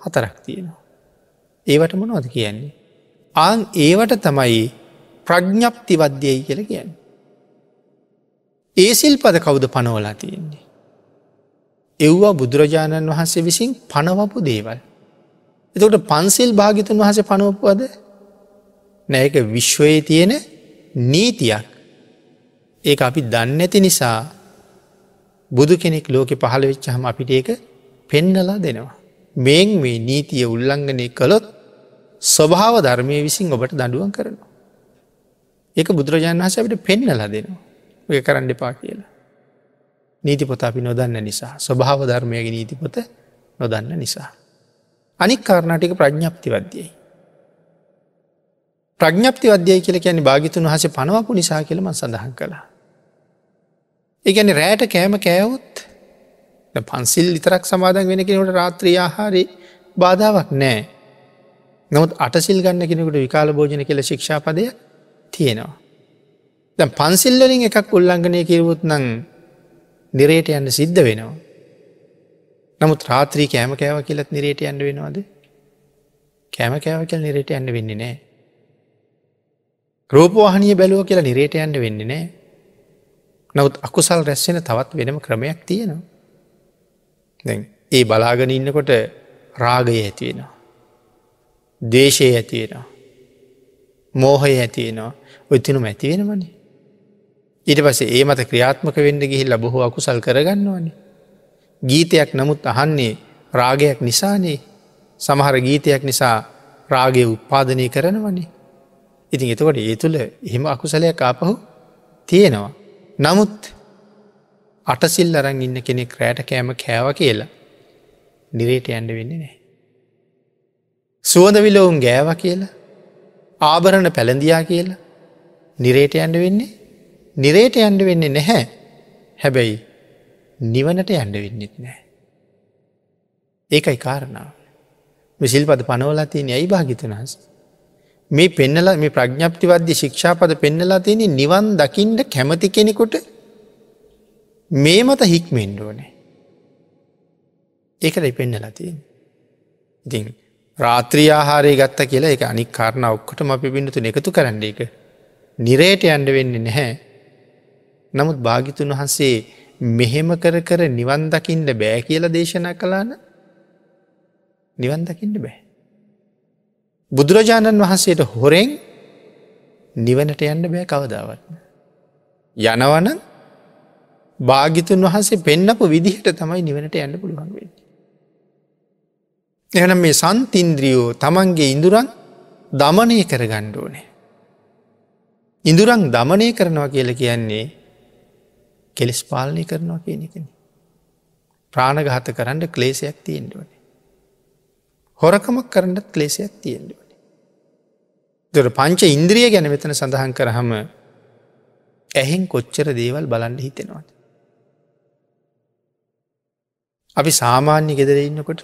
හතරක් තියෙනවා. ඒවට මොනවද කියන්නේ. ආං ඒවට තමයි ප්‍රඥ්ඥප්ති වද්‍යයයි කියල කියන්න. ඒසිල් පද කවුද පනවලා තියෙන්නේ. එව්වා බුදුරජාණන් වහන්සේ විසින් පනවපු දේවල්. එතකට පන්සිල් භාගිතුන් වහස පනවපුවද නෑක විශ්වයේ තියෙන නීතියක් ඒ අපි දන්න ඇති නිසා බුදු කෙනෙක් ලෝකෙ පහළ වෙච්චහම අපිට ඒක පෙන්නලා දෙනවා. මෙන් මේ නීතිය උල්ලංඝනය කළොත් ස්වභාව ධර්මය විසින් ඔබට දඩුවන් කරනවා. ඒක බුදුරජාණන් වහස අපිට පෙන්නලා දෙනවා. ඔය කරන්න එපා කියලා. නීතිපොත අපි නොදන්න නිසා ස්වභාව ධර්මයගේ නීතිපොත නොදන්න නිසා. අනික් කාරණටික ප්‍රඥ්ඥප්ති වද්‍යයි. ප්‍රඥප්ති වද්‍යය කියල කියන්නේ භාගිතුන් වහස පනවපු නිසා කියලම සඳහන් කළා. ඒගැන රෑට කෑම කෑවුත් පන්සිල් විතරක් සමාදන් වෙන කෙනට රාත්‍රී ආහාරි බාධාවක් නෑ. නමුත් අටසිල් ගන්න කෙනෙකුට විකාල භෝජන කියල ශික්ෂාපදය තියෙනවා. දැ පන්සිල්ලරින් එකක් උල්ලංඝනය කිරවුත් නං නිරේට යන්න සිද්ධ වෙනවා. නමුත් රාත්‍රී කෑම කෑව කියලත් නිරේට යන්න වෙනවාද. කෑම කෑව කියල නිරේට යන්න වෙන්නේ නෑ. රූපවාහනය බැලුව කියලා නිරේට යන්න වෙන්නේ නෑ. නවත් අකුසල් රැස්සෙන තවත් වෙනම ක්‍රමයක් තියෙනවා. ඒ බලාගෙන ඉන්නකොට රාගය ඇතිවෙනවා. දේශය ඇතිවෙනවා. මෝහය ඇතිවෙනවා ඔත්තිනු ඇතිවෙනමනේ. ඊට පසේ ඒ මත ක්‍රියාත්මක වෙන්න ගිහිල්ල බොහෝ අකුසල් කරගන්නවනේ. ගීතයක් නමුත් අහන්නේ රාගයක් නිසානේ සමහර ගීතයක් නිසා රාගය උත්පාදනය කරනවනේ. ඉතින් එතකොට ඒ තුළ එහෙම අකුසලයක් ආපහු තියෙනවා. නමුත් අටසිල් අරන් ඉන්න කෙනෙක් රෑට කෑම කෑව කියලා නිරේට ඇන්ඩ වෙන්නේ නෑ. සුවඳ විලවුන් ගෑව කියලා ආභරණ පැළඳයා කියලා නිරේට ඇන්ඩ වෙන්නේ නිරේට ඇන්ඩ වෙන්නේ නැහැ හැබැයි නිවනට ඇන්ඩ වෙන්නෙත් නෑ. ඒකයි කාරණාව. විසිල්පද පනවලා තියෙන ඇයි භාගිතනහස. මේ පෙන්නල මේ ප්‍රඥ්ඥප්තිවද්‍ය ශික්ෂාපද පෙන්නලා තියෙන නිවන් දකිින්ට කැමති කෙනෙකුට මේ මත හික්මෙන්ඩෝනේ. ඒකට පෙන්නලා තියෙන්. ඉතින් රාත්‍රී ආහාරය ගත්ත කියලා එක අනික් කාරණ ඔක්කොටම අපි බිඳතු එකතු කරන්න එක නිරේට අන්ඩ වෙන්නේ නැහැ. නමුත් භාගිතුන් වහන්සේ මෙහෙම කර කර නිවන් දකිින්ට බෑ කියලා දේශනා කලාන නිවන් දකිින්ට බෑ. බුදුරජාණන් වහන්සේට හොරෙන් නිවනට යන්න බෑ කවදාවත්න. යනවන භාගිතුන් වහන්සේ පෙන්නපු විදිහට තමයි නිවනට යන්න පුළුවන් වෙන්න. එහනම් මේ සන්තින්ද්‍රියෝ තමන්ගේ ඉඳුරන් දමනය කර ගණ්ඩෝනේ. ඉඳුරන් දමනය කරනවා කියල කියන්නේ කෙලෙස් පාලනය කරනවා කියන එකන. ප්‍රාණගහත කරන්න ක්ලේසයක් තියෙන්ඩුවනේ. හොරකමක් කරන්නත් ක්ලේසයක් තියෙන්ඩුවන. දොර පංච ඉන්ද්‍රිය ගැන මෙතන සඳහන් කරහම ඇහෙන් කොච්චර දේවල් බලන්න හිතෙනවාද. අපි සාමාන්‍ය ගෙදර ඉන්නකොට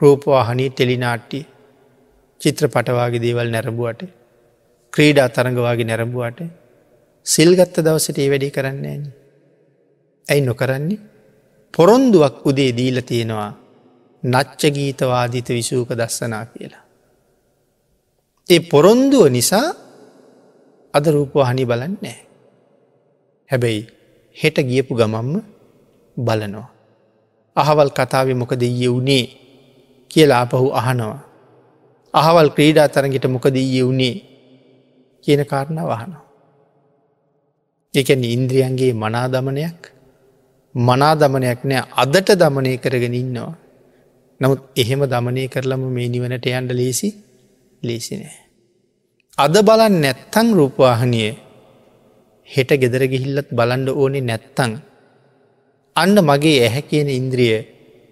රූපවාහනී ටෙලිනාට්ටිය චිත්‍ර පටවාගේ දේවල් නැරඹුවට ක්‍රීඩා තරඟවාගේ නැරඹුවට සිල්ගත්ත දවසට ඒ වැඩි කරන්නේ ඇයි නොකරන්නේ පොරොන්දුවක් උදේ දීල තියෙනවා නච්ච ගීතවාදිත විසූක දස්සනා කියලා. ඒ පොරොන්දුව නිසා අද රූපවාහනි බලන්නේ. හැබැයි හෙට ගියපු ගමම්ම බලනවා. අහවල් කතාව මොකද ඊය වුණේ කියලා අපහු අහනවා. අහවල් ක්‍රීඩා තරගට මොකද ඊය වුණේ කියන කාරණ වහනවා. එකන ඉන්ද්‍රියන්ගේ මනාදමනයක් මනාදමනයක් නෑ අදට දමනය කරගෙන ඉන්නවා. නමුත් එහෙම දමනය කරලම මේ නිවනට යන්ඩ ලේසි ලේසි නෑ. අද බලන් නැත්තං රූපවාහනය හෙට ගෙදර ගිහිල්ලත් බලන්ඩ ඕනේ නැත්තං. අන්න මගේ ඇහැ කියන ඉන්ද්‍රිය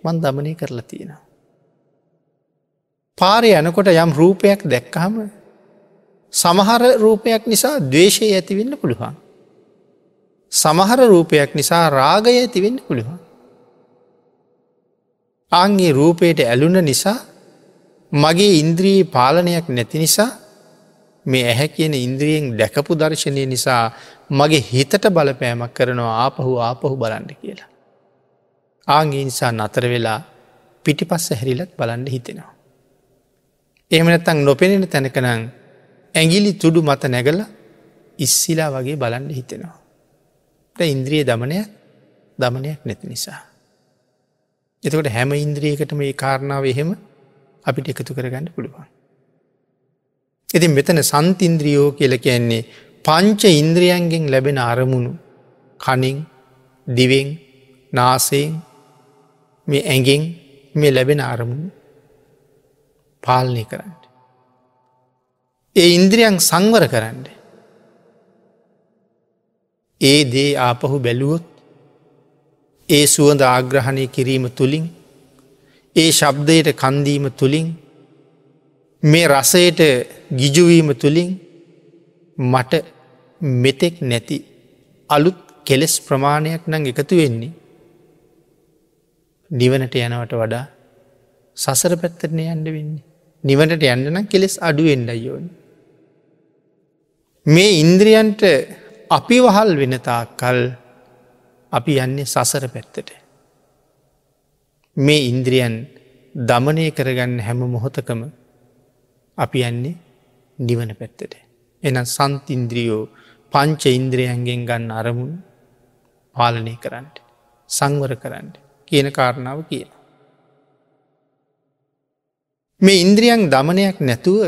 මන් දමනය කරලා තියෙනවා. පාරය යනකොට යම් රූපයක් දැක්කහම සමහර රූපයක් නිසා දවේශය ඇතිවෙන්න පුළුවන්. සමහර රූපයක් නිසා රාගය ඇතිවෙන්න පුළුවන්. අන්ගේ රූපයට ඇලුන නිසා මගේ ඉන්ද්‍රී පාලනයක් නැති නිසා මේ ඇහැ කියන ඉන්ද්‍රියෙන් දැකපු දර්ශනය නිසා මගේ හිතට බලපෑමක් කරනවා ආපහු ආපහු බලන්න කියලා. ආගේ නිසා නතර වෙලා පිටිපස්ස හැරිලත් බලන්න හිතෙනවා. එහෙමනැත්තං නොපෙනෙන තැනකනං ඇගිලි තුඩු මත නැගල ඉස්සිලා වගේ බලන්න හිතෙනවා. ඉන්ද්‍රිය දමනය දමනයක් නැති නිසා. එතකොට හැම ඉන්ද්‍රියකට මේ කාරණාව එහෙම අපිට එකතු කරගන්න පුළුවන්. ඉතින් මෙතන සන්තින්ද්‍රියෝ කියල කියන්නේ පංච ඉන්ද්‍රියන්ගෙන් ලැබෙන අරමුණු කනින් දිවෙන් නාසයෙන් මේ ඇගෙන් මේ ලැබෙන අරමුණු පාලනය කරන්න. ඒ ඉන්ද්‍රියන් සංවර කරන්න. ඒ දේ ආපහු බැලුවොත් ඒ සුවඳ ආග්‍රහණය කිරීම තුළින් ඒ ශබ්දයට කන්දීම තුළින් මේ රසයට ගිජුවීම තුළින් මට මෙතෙක් නැති අලුත් කෙලෙස් ප්‍රමාණයක් නං එකතු වෙන්නේ නිවනට යනවට වඩා සසර පැත්තරනය යන්න වෙන්නේ. නිවනට යන්නන කෙලෙස් අඩුවෙන්ඩ යෝන්. මේ ඉන්ද්‍රියන්ට අපි වහල් වෙනතා කල් අපි යන්නේ සසර පැත්තට. මේ ඉන්ද්‍රියන් දමනය කරගන්න හැම මොහොතකම අපි යන්නේ නිවන පැත්තට. එන සන්තින්ද්‍රියෝ පංච ඉන්ද්‍රියන්ගෙන් ගන්න අරමුණ පාලනය කරන්න. සංවර කරන්න කියන කාරණාව කියන. මේ ඉන්ද්‍රියන් දමනයක් නැතුව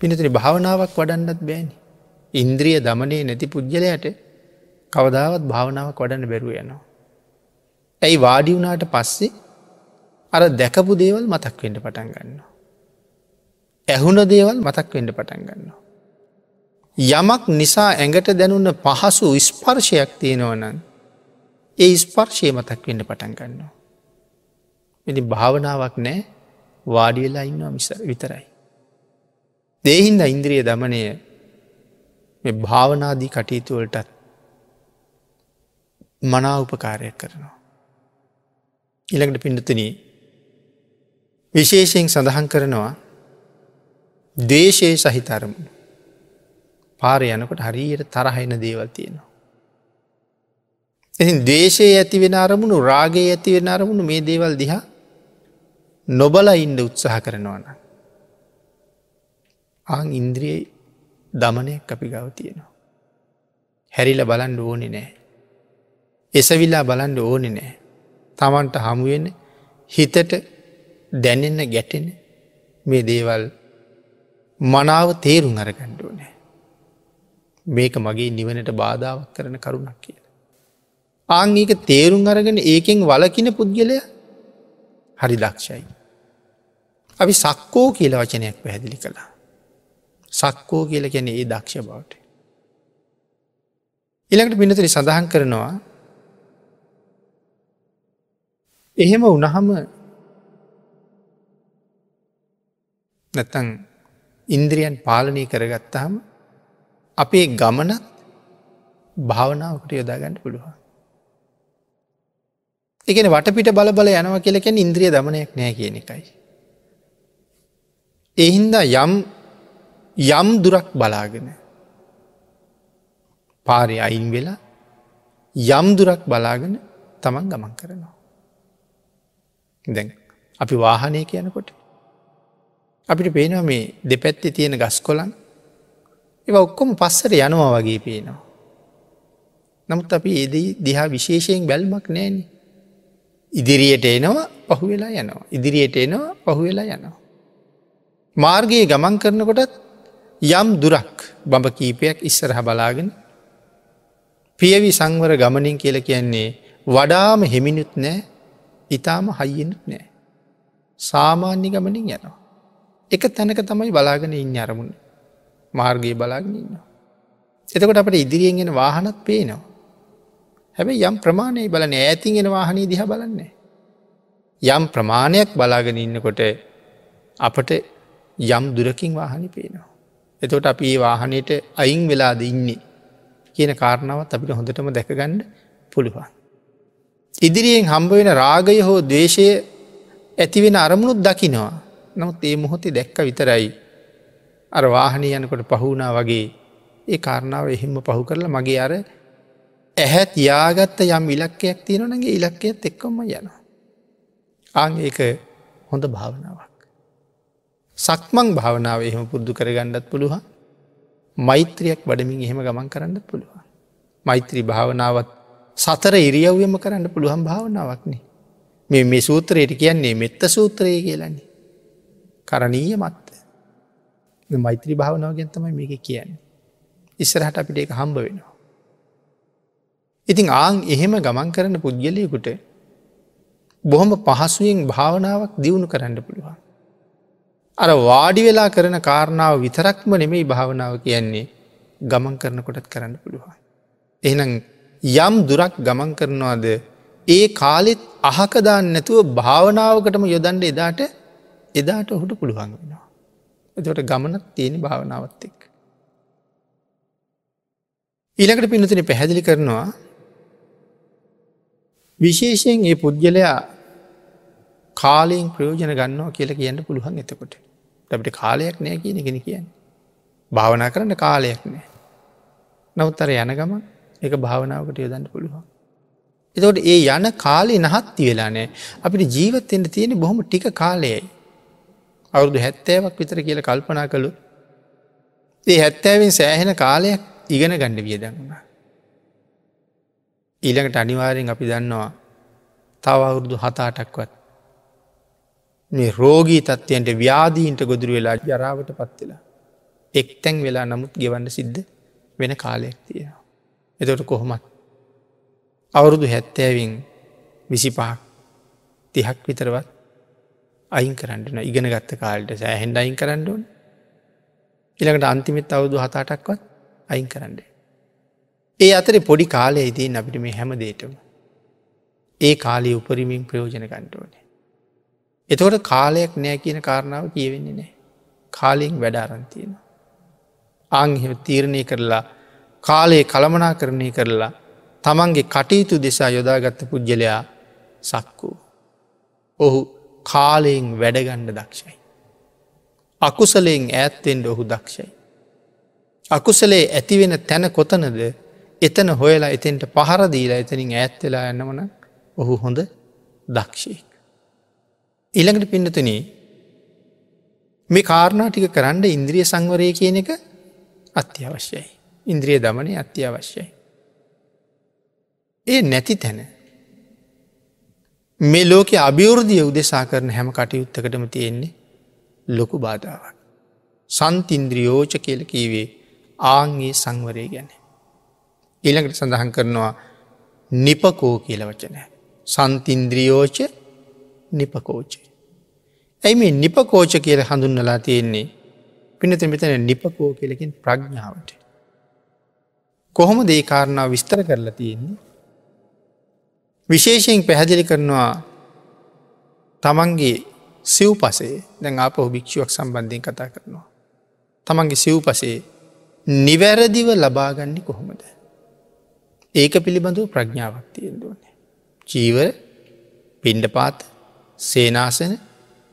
පිනතුරි භාවනාවක් වඩන්නත් බෑනි. ඉන්ද්‍රිය දමනය නැති පුද්ගලයට කවදාවත් භාවනාවක් වඩන්න බැරුව යනවා. ඇයි වාඩි වුණාට පස්සේ අර දැකපු දේවල් මතක් වෙන්ඩ පටන් ගන්න. ඇහුණ දේවල් මතක් වෙන්ඩ පටන් ගන්නවා. යමක් නිසා ඇඟට දැනුන්න පහසු ස්පර්ශයක් තියෙනවනන් ඒ ස්පර්ශය මතක් වෙන්ඩ පටන් ගන්නවා. ඉති භාවනාවක් නෑ වාඩියලා ඉන්නවා මිස විතරයි. දේහින්ද ඉන්ද්‍රිය දමනය මේ භාවනාදී කටයුතුවලටත් මනා උපකාරයක් කරනවා. ඉළඟට පිඩතුන විශේෂයෙන් සඳහන් කරනවා දේශය සහිතරමු පාර යනකොට හරියට තරහයින දේවල් තියෙනවා. එති දේශය ඇතිවෙන අරමුණු රාගේ ඇතිවෙන අරමුණු මේ දේවල් දිහා නොබල ඉන්ඩ උත්සාහ කරනවන. ආං ඉන්ද්‍රියයි දමනයක් අපි ගව තියෙනවා. හැරිල බලන්ඩ ඕනෙ නෑ. එසවිල්ලා බලන්ඩ ඕනෙ නෑ. තමන්ට හමුවෙන හිතට දැනෙන්න ගැටෙන මේ දේවල් මනාව තේරුම් අරගණ්ඩුව නෑ. මේක මගේ නිවනට බාධාවක් කරන කරුණක් කියල. ආංගේක තේරුම් අරගෙන ඒකෙන් වලකින පුද්ගලය හරි දක්ෂයි. අපි සක්කෝ කියල වචනයක් පැහැදිලි කළා. සක්කෝ කියල ගැන ඒ දක්ෂ බවට. ඉළඟට පිනතරි සඳහන් කරනවා එහෙම උනහම නැත්තං ඉන්ද්‍රියන් පාලනය කරගත්තාම අපේ ගමනත් භාවනාවකට යොදාගන්නට පුළුවන්. එකන වටපිට බල බල යනවා කියලකැන ඉන්ද්‍රිය දමනයක් නෑ කියන එකයි. එහින්දා යම් යම් දුරක් බලාගෙන පාරය අයින් වෙලා යම් දුරක් බලාගෙන තමන් ගමන් කරනවා. දැන් අපි වාහනය කියනකොට අපිට පේනවා මේ දෙපැත්ති තියෙන ගස් කොලන් ඒ ඔක්කොම පස්සට යනවා වගේ පේනවා. නමුත් අපි ඒදී දිහා විශේෂයෙන් බැල්මක් නෑන. ඉදිරියට එනවා පහු වෙලා යනවා. ඉදිරියට එනවා පහු වෙලා යනවා. මාර්ගයේ ගමන් කරනකොටත් යම් දුරක් බඹ කීපයක් ඉස්සරහ බලාගෙන පියවි සංවර ගමනින් කියල කියන්නේ වඩාම හෙමිනුත් නෑ ඉතාම හයියෙනුත් නෑ. සාමාන්‍ය ගමනින් යනවා. එක තැනක තමයි බලාගෙන ඉන්න අරමුණ මාර්ගයේ බලාගෙන ඉන්නවා. එතකොට අපට ඉදිරියෙන්ගෙන වාහනත් පේනවා. හැබැයි යම් ප්‍රමාණය බලන ඇතින්ගෙන වාහනී දිහ බලන්නේ. යම් ප්‍රමාණයක් බලාගෙන ඉන්නකොට අපට යම් දුරකින් වාහනි පේනවා. එතොට අපි ඒ වාහනයට අයින් වෙලාද ඉන්නේ කියන කාරණාවත් අපිට හොඳටම දැකගන්න පුළුවන්. ඉදිරියෙන් හම්බ වෙන රාගය හෝ දේශය ඇතිවෙන අරමුණුත් දකිනවා. නමුත් ඒ මොහොතේ දැක්ක විතරයි. අර වාහනය යනකොට පහුුණා වගේ ඒ කාරණාව එහෙම පහු කරලා මගේ අර ඇහැත් යාගත්ත යම් ඉලක්කයක් තියෙනනගේ ඉලක්කයත් එක්කොම යනවා. ආං ඒක හොඳ භාවනාවක්. සක්මං භාවනාව එහෙම පුද්දු කරගන්නත් පුළුවන් මෛත්‍රයක් බඩමින් එහෙම ගමන් කරන්න පුළුවන්. මෛත්‍රී භාවනාවත් සතර ඉරියව්යම කරන්න පුළුවන් භාවනාවක්නේ. මේ මේ සූත්‍රයට කියන්නේ මෙත්ත සූත්‍රය කියලන්නේ. කරණීය මත්ත. මෛත්‍රී භාවනාව ගැන්තමයි මේක කියන්නේ. ඉස්සරහට අපිට එක හම්බ වෙනවා. ඉතින් ආං එහෙම ගමන් කරන පුද්ගලයකුට බොහොම පහසුවෙන් භාවනාවක් දියුණු කරන්න පුළුවන්. අර වාඩි වෙලා කරන කාරණාව විතරක්ම නෙමෙයි භාවනාව කියන්නේ ගමන් කරනකොටත් කරන්න පුළුවන්. එහනම් යම් දුරක් ගමන් කරනවාද ඒ කාලෙත් අහකදාන්න නැතුව භාවනාවකටම යොදන්ඩ එදාට එදාට ඔහුට පුළුවන් වෙනවා. එතට ගමනක් තියෙන භාවනාවත් එක්. ඊළඟට පිනතින පැහැදිලි කරනවා විශේෂයෙන් ඒ පුද්ගලයා කාලයෙන් ප්‍රයෝජන ගන්නවා කියල කියන්න පුළුවන් එතකොට. අපට කාලයක් නෑ කියන ගෙන කියන්න. භාවනා කරන්න කාලයක් නෑ. නවත්තර යන ගම එක භාවනාවකට යොදන්න පුළුවන්. එතකොට ඒ යන කාලේ නහත්ති වෙලා නෑ අපිට ජීවත්තෙන්ට තියෙන බොහොම ටික කාලයයි. අවුරුදු හැත්තෑවක් විතර කියල කල්පනා කළු. ඒ හැත්තෑවෙන් සෑහෙන කාලයක් ඉගෙන ගණඩ වියදන්නා. ඊළඟට අනිවාරයෙන් අපි දන්නවා තව අවුරුදු හතාටක්වත් මේ රෝගී තත්වයන්ට ව්‍යාදීන්ට ගොදුරු වෙලා ජරාවට පත්වෙලා. එක් තැන් වෙලා නමුත් ගෙවන්න සිද්ධ වෙන කාලයක් තියෙනවා. එතොට කොහොමත්. අවුරුදු හැත්තෑවින් විසි පහක් තිහක් විතරවත් අයින් කරන්නන ඉගෙන ගත්ත කාලට සෑහෙන්ඩ අයින් කරන්නඩුවන් ඉළඟට අන්තිමෙත් අවුදු හතාටක්වත් අයින් කරන්නේ. ඒ අතර පොඩි කාලය ඉතින් අපිට මේ හැම දේටම. ඒ කාලය උපරිමින් ප්‍රයෝජන ගන්ටෝනේ. එතකොට කාලයක් නෑ කියන කාරණාව කියවෙන්නේ නෑ. කාලයෙන් වැඩාරන්තියෙන. ආංහෙ තීරණය කරලා කාලයේ කළමනා කරණය කරලා තමන්ගේ කටයුතු දෙසා යොදාගත්ත පුද්ගලයා සක්කූ. ඔහු කාලයෙන් වැඩගණ්ඩ දක්ෂයි. අකුසලයෙන් ඈත්තෙන්ට ඔහු දක්ෂයි. අකුසලේ ඇතිවෙන තැන කොතනද එතන හොයලා එතෙන්ට පහරදීලා එතනින් ඈත්වෙලා යන්නවන ඔහු හොඳ දක්ෂයෙක්. ඉළඟට පින්නතුන මේ කාරණා ටික කරන්න ඉන්ද්‍රිය සංවරය කියන එක අත්‍යවශ්‍යයි. ඉන්ද්‍රිය දමනය අත්‍යවශ්‍යයි. ඒ නැති තැන මේ ලෝක අභිවෘධිය උදෙසා කරන හැම කටයුත්තකටම තියෙන්නේ ලොකු බාධාවක්. සන්තින්ද්‍රියෝච කියල කීවේ ආංගේ සංවරය ගැන. ඊළඟට සඳහන් කරනවා නිපකෝ කියල වචනය. සන්තින්ද්‍රියෝච නිපකෝචය. ඇයි මේ නිපකෝච කියල හඳුන්නලා තියෙන්නේ පිනත මෙතන නිපකෝ කියලකින් ප්‍රඥාවට. කොහොම දේකාරණාව විස්තර කරලා තියෙන්නේ. විශේෂයෙන් පැහැදිලි කරනවා තමන්ගේ සිව් පසේ දැන් ආපහු භික්ෂුවක් සම්බන්ධයෙන් කතා කරනවා. තමන්ගේ සිව් පසේ නිවැරදිව ලබාගන්නේ කොහොමද. ඒක පිළිබඳව ප්‍රඥාවක් තියෙන්දුවන්නේ. ජීවර පින්ඩපාත සේනාසන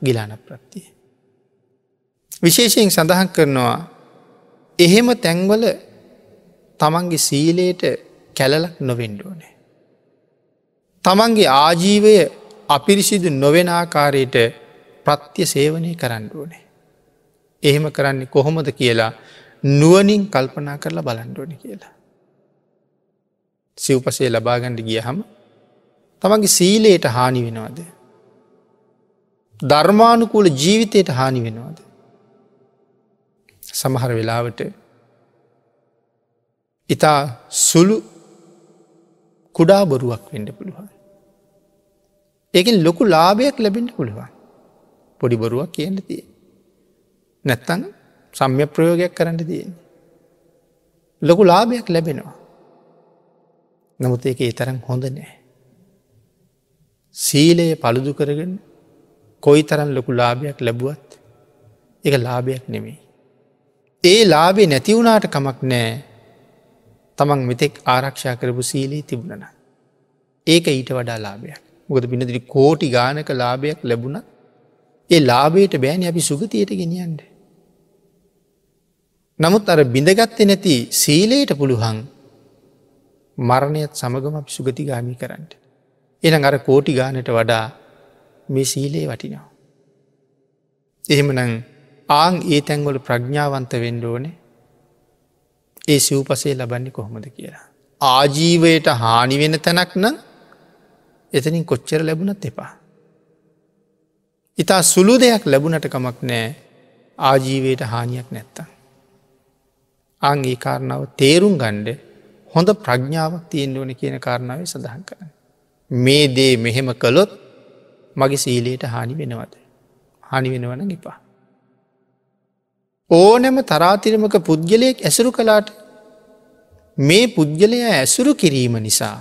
ගිලාන ප්‍රත්තිය. විශේෂයෙන් සඳහන් කරනවා එහෙම තැන්වල තමන්ගේ සීලයට කැලලක් නොවෙන්ඩුවනේ. තමන්ගේ ආජීවය අපිරිසිදු නොවෙන ආකාරයට ප්‍රත්‍ය සේවනය කරන්නඩුවනේ. එහෙම කරන්නේ කොහොමද කියලා නුවනින් කල්පනා කරලා බලන්ඩුවන කියලා. සිව්පසේ ලබාගණඩ ගිය හම තමන්ගේ සීලයට හානි වෙනවාද. ධර්මානුකූල ජීවිතයට හානි වෙනවාද. සමහර වෙලාවට ඉතා සුළු කුඩා බොරුවක් වෙන්ඩ පුළුවන්. ඒකින් ලොකු ලාභයක් ලැබෙන්ට පුළුවන්. පොඩි බොරුවක් කියන්න තිය. නැත්තන් සම්ය ප්‍රයෝගයක් කරන්න තියෙන්. ලොකු ලාභයක් ලැබෙනවා. නමුත් ඒක ඒ තරම් හොඳ නෑ. සීලය පළුදු කරගෙන කොයි තරම් ලොකු ලාභයක් ලැබුවත් එක ලාභයක් නෙමෙයි. ඒ ලාබේ නැතිවුණට කමක් නෑ තමන් මෙතෙක් ආරක්ෂා කරපු සීලී තිබුණන. ඒක ඊට වඩා ලාභයක් මොකද බිනදිරි කෝටි ගානක ලාභයක් ලැබුණ ඒ ලාබේට බෑන අපි සුගතියට ගෙනියන්ට. නමුත් අර බිඳගත්තේ නැති සීලයට පුළුවන් මරණයත් සමගම අපි සුගතිගාමි කරන්නට. එන අර කෝටි ගානට වඩා මේ සීලේ වටිනවා. එහෙමනං ආං ඒ තැන්වල ප්‍රඥාවන්ත වෙන්ඩෝනේ ඒ සිව්පසේ ලබන්නේ කොහොමද කියලා. ආජීවයට හානි වෙන තැනක් නම් එතනින් කොච්චර ලැබුණත් එපා. ඉතා සුළු දෙයක් ලැබුණට කමක් නෑ ආජීවයට හානියක් නැත්තම්. අංගේ කාරණාව තේරුම් ගණ්ඩ හොඳ ප්‍රඥාවක් තියෙන් ඕන කියන කාරණාව සඳහන් කරන. මේ දේ මෙහෙම කළොත් මගේ සීලයට හානි වෙනවද. හනි වෙනවන නිපා. ඕනෑම තරාතිරමක පුද්ගලයෙක් ඇසුරු කලාට මේ පුද්ගලයා ඇසුරු කිරීම නිසා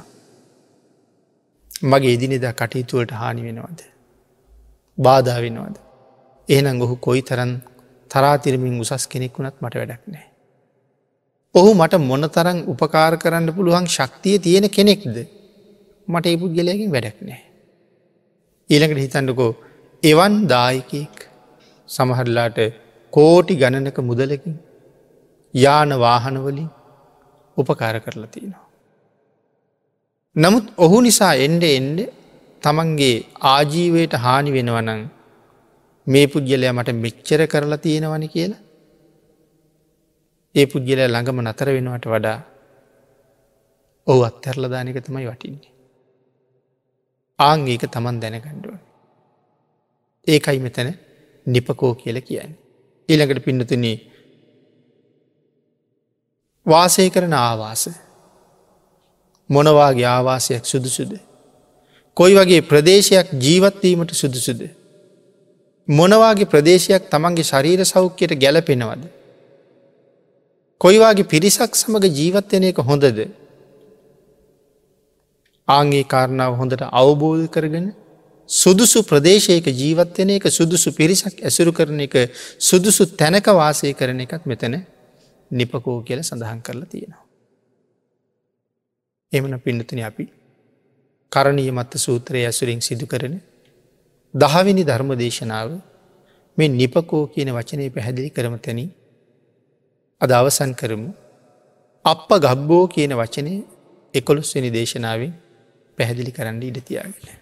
මගේ එදිනෙදා කටයුතුවලට හානි වෙනවද. බාධා වෙනවද. එහනම් ඔහු කොයි තරන් තරාතිරමින් උසස් කෙනෙක් වුණත් මට වැඩක් නෑ. ඔහු මට මොන තරන් උපකාර කරන්න පුළුවන් ශක්තිය තියෙන කෙනෙක්ද මට ඒ පුද්ගලයකින් වැඩක් නෑ. ඊළඟට හිතන්නකෝ එවන් දායකෙක් සමහරලාට කෝටි ගණනක මුදලකින් යාන වාහනවලින් උපකාර කරලා තියෙනවා. නමුත් ඔහු නිසා එන්ඩ එන්ඩ තමන්ගේ ආජීවයට හානි වෙනවනං මේ පුද්ගලය මට මෙච්චර කරලා තියෙනවන කියලා ඒ පුද්ගලය ළඟම නතර වෙනවට වඩා ඔහු අත්තරලදානක තමයි වටින්නේ. ආං ඒක තමන් දැනගණ්ඩුවන්. ඒකයි මෙතන නිපකෝ කියල කියන්නේ. ඊළඟට පින්නතුනී වාසය කරන ආවාස මොනවාගේ ආවාසයක් සුදුසුද. කොයි වගේ ප්‍රදේශයක් ජීවත්වීමට සුදුසුද. මොනවාගේ ප්‍රදේශයක් තමන්ගේ ශරීර සෞඛ්‍යයට ගැලපෙනවද. කොයිවාගේ පිරිසක් සමඟ ජීවත්වයන එක හොඳද. ආගේ කාරණාව හොඳට අවබෝධ කරගෙන සුදුසු ප්‍රදේශයක ජීවත්වයන එක සුදුසු පිරිසක් ඇසුරු කරන එක සුදුසු තැනක වාසය කරන එකත් මෙතන නිපකෝ කියල සඳහන් කරලා තියෙනවා. එමන පිඩතුන අපි කරණීය මත්ත සූත්‍රය ඇසුරින් සිදු කරන දහවිනි ධර්ම දේශනාව මේ නිපකෝ කියන වචනය පැහැදිලි කරම තැනි අද අවසන් කරමු අප ගබ්බෝ කියන වචනය එකොළොස්වනි දේශනාවෙන් පැහැදිලි කරන්න ඉඩතියාගෙන.